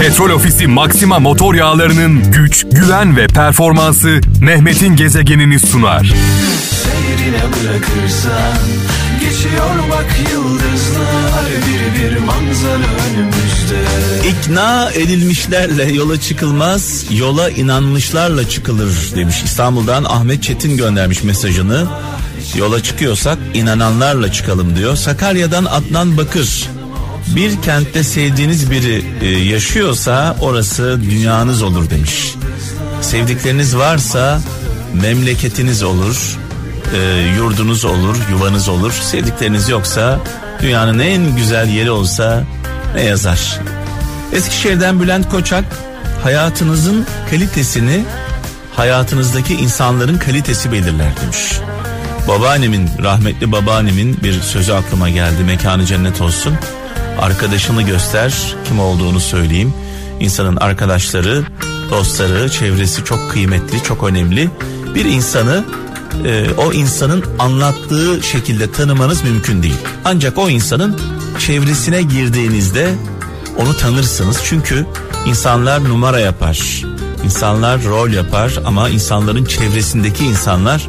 Petrol Ofisi Maxima motor yağlarının güç, güven ve performansı Mehmet'in gezegenini sunar. Seyrine bırakırsan Geçiyor bak yıldızlar Bir bir manzara önümüzde İkna edilmişlerle yola çıkılmaz, yola inanmışlarla çıkılır demiş. İstanbul'dan Ahmet Çetin göndermiş mesajını. Yola çıkıyorsak inananlarla çıkalım diyor. Sakarya'dan Adnan Bakır. Bir kentte sevdiğiniz biri e, yaşıyorsa orası dünyanız olur demiş. Sevdikleriniz varsa memleketiniz olur, e, yurdunuz olur, yuvanız olur. Sevdikleriniz yoksa dünyanın en güzel yeri olsa ne yazar? Eskişehir'den Bülent Koçak hayatınızın kalitesini hayatınızdaki insanların kalitesi belirler demiş. Babaannemin rahmetli babaannemin bir sözü aklıma geldi mekanı cennet olsun. Arkadaşını göster kim olduğunu söyleyeyim. İnsanın arkadaşları, dostları, çevresi çok kıymetli, çok önemli. Bir insanı e, o insanın anlattığı şekilde tanımanız mümkün değil. Ancak o insanın çevresine girdiğinizde onu tanırsınız. Çünkü insanlar numara yapar. İnsanlar rol yapar ama insanların çevresindeki insanlar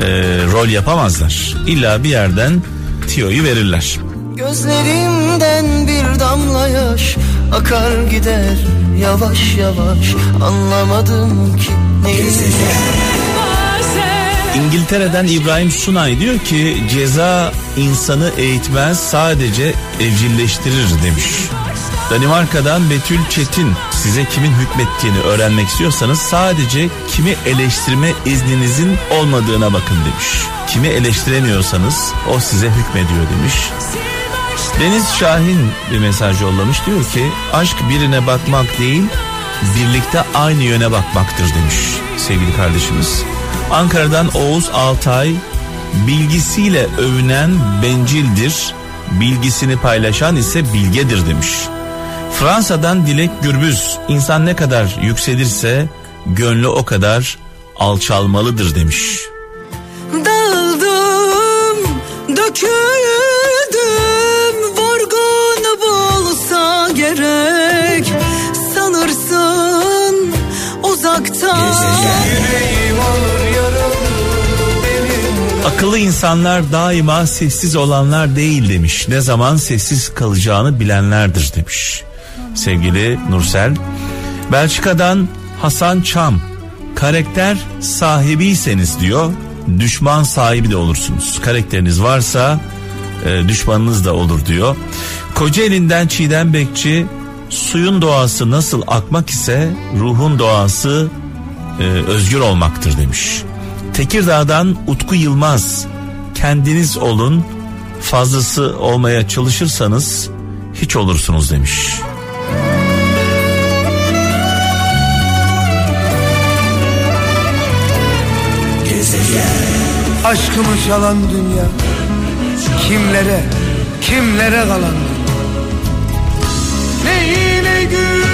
e, rol yapamazlar. İlla bir yerden tiyoyu verirler. Gözlerimden bir damla yaş Akar gider yavaş yavaş Anlamadım ki neyi İngiltere'den İbrahim Sunay diyor ki ceza insanı eğitmez sadece evcilleştirir demiş. Danimarka'dan Betül Çetin size kimin hükmettiğini öğrenmek istiyorsanız sadece kimi eleştirme izninizin olmadığına bakın demiş. Kimi eleştiremiyorsanız o size hükmediyor demiş. Deniz Şahin bir mesaj yollamış diyor ki aşk birine bakmak değil birlikte aynı yöne bakmaktır demiş sevgili kardeşimiz. Ankara'dan Oğuz Altay bilgisiyle övünen bencildir bilgisini paylaşan ise bilgedir demiş. Fransa'dan Dilek Gürbüz insan ne kadar yükselirse gönlü o kadar alçalmalıdır demiş. Akıllı insanlar daima sessiz olanlar değil demiş. Ne zaman sessiz kalacağını bilenlerdir demiş. Sevgili Nursel. Belçika'dan Hasan Çam. Karakter sahibiyseniz diyor. Düşman sahibi de olursunuz. Karakteriniz varsa e, düşmanınız da olur diyor. Kocaeli'nden Çiğdem Bekçi suyun doğası nasıl akmak ise ruhun doğası e, özgür olmaktır demiş. Tekirdağ'dan Utku Yılmaz. Kendiniz olun. Fazlası olmaya çalışırsanız hiç olursunuz demiş. Aşkımı çalan dünya Kimlere, kimlere kalan Neyine güveneyim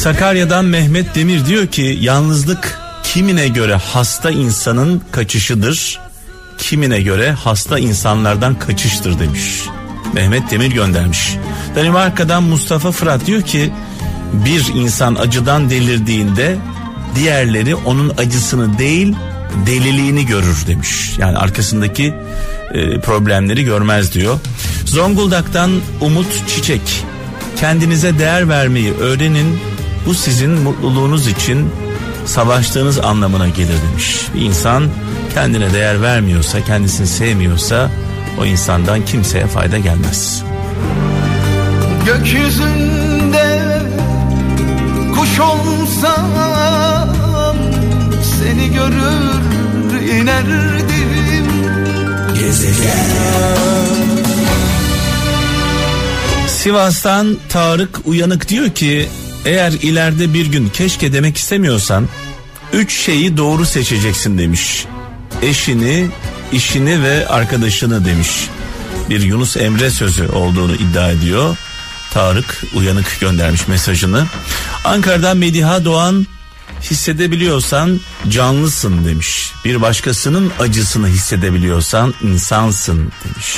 Sakarya'dan Mehmet Demir diyor ki yalnızlık kimine göre hasta insanın kaçışıdır. Kimine göre hasta insanlardan kaçıştır demiş. Mehmet Demir göndermiş. Danimarka'dan Mustafa Fırat diyor ki bir insan acıdan delirdiğinde diğerleri onun acısını değil deliliğini görür demiş. Yani arkasındaki e, problemleri görmez diyor. Zonguldak'tan Umut Çiçek kendinize değer vermeyi öğrenin. Bu sizin mutluluğunuz için savaştığınız anlamına gelir demiş. Bir insan kendine değer vermiyorsa, kendisini sevmiyorsa o insandan kimseye fayda gelmez. Gökyüzünde kuş olsam Seni görür inerdim Sivas'tan Tarık Uyanık diyor ki eğer ileride bir gün keşke demek istemiyorsan üç şeyi doğru seçeceksin demiş. Eşini, işini ve arkadaşını demiş. Bir Yunus Emre sözü olduğunu iddia ediyor. Tarık Uyanık göndermiş mesajını. Ankara'dan Mediha Doğan hissedebiliyorsan canlısın demiş. Bir başkasının acısını hissedebiliyorsan insansın demiş.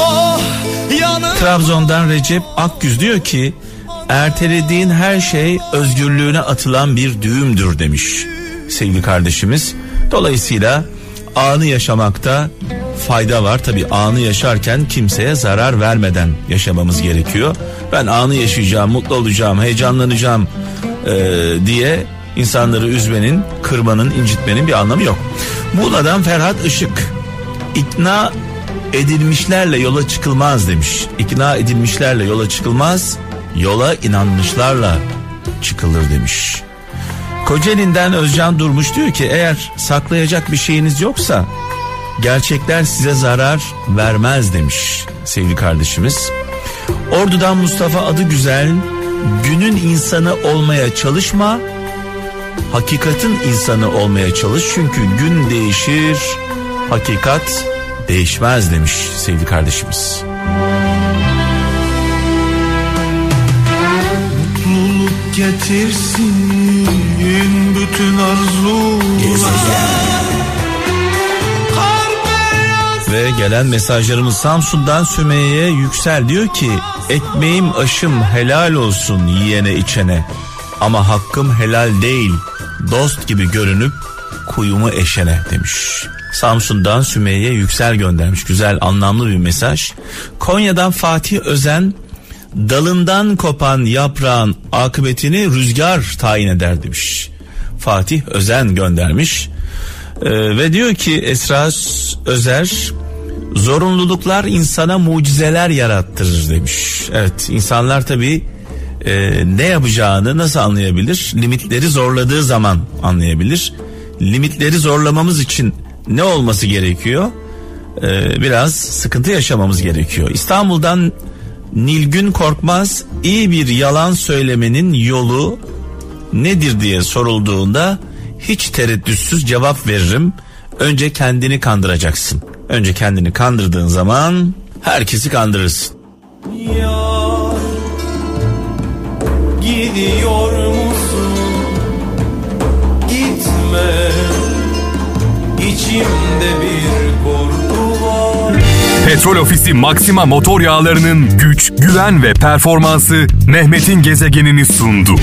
Ah, Trabzon'dan Recep Akgüz diyor ki ertelediğin her şey özgürlüğüne atılan bir düğümdür demiş sevgili kardeşimiz. Dolayısıyla anı yaşamakta fayda var. Tabi anı yaşarken kimseye zarar vermeden yaşamamız gerekiyor. Ben anı yaşayacağım, mutlu olacağım, heyecanlanacağım ee, diye insanları üzmenin, kırmanın, incitmenin bir anlamı yok. Muğla'dan Ferhat Işık ikna edilmişlerle yola çıkılmaz demiş. İkna edilmişlerle yola çıkılmaz, yola inanmışlarla çıkılır demiş. Kocaeli'nden Özcan Durmuş diyor ki eğer saklayacak bir şeyiniz yoksa gerçekler size zarar vermez demiş sevgili kardeşimiz. Ordu'dan Mustafa adı güzel günün insanı olmaya çalışma hakikatin insanı olmaya çalış çünkü gün değişir hakikat değişmez demiş sevgili kardeşimiz. Mutluluk getirsin bütün arzular. Ve gelen mesajlarımız Samsun'dan Sümeyye'ye yüksel diyor ki ekmeğim aşım helal olsun yiyene içene. Ama hakkım helal değil dost gibi görünüp kuyumu eşene demiş. Samsun'dan Sümeyye Yüksel göndermiş güzel anlamlı bir mesaj. Konya'dan Fatih Özen dalından kopan yaprağın akıbetini rüzgar tayin eder demiş. Fatih Özen göndermiş. Ee, ve diyor ki Esra Özer zorunluluklar insana mucizeler yarattırır demiş. Evet insanlar tabi e, ne yapacağını nasıl anlayabilir? Limitleri zorladığı zaman anlayabilir. Limitleri zorlamamız için ne olması gerekiyor? Ee, biraz sıkıntı yaşamamız gerekiyor. İstanbul'dan Nilgün Korkmaz iyi bir yalan söylemenin yolu nedir diye sorulduğunda hiç tereddütsüz cevap veririm. Önce kendini kandıracaksın. Önce kendini kandırdığın zaman herkesi kandırırsın. Gidiyor musun? Gitme. İçimde bir korku var. Petrol Ofisi Maxima motor yağlarının güç, güven ve performansı Mehmet'in gezegenini sundu.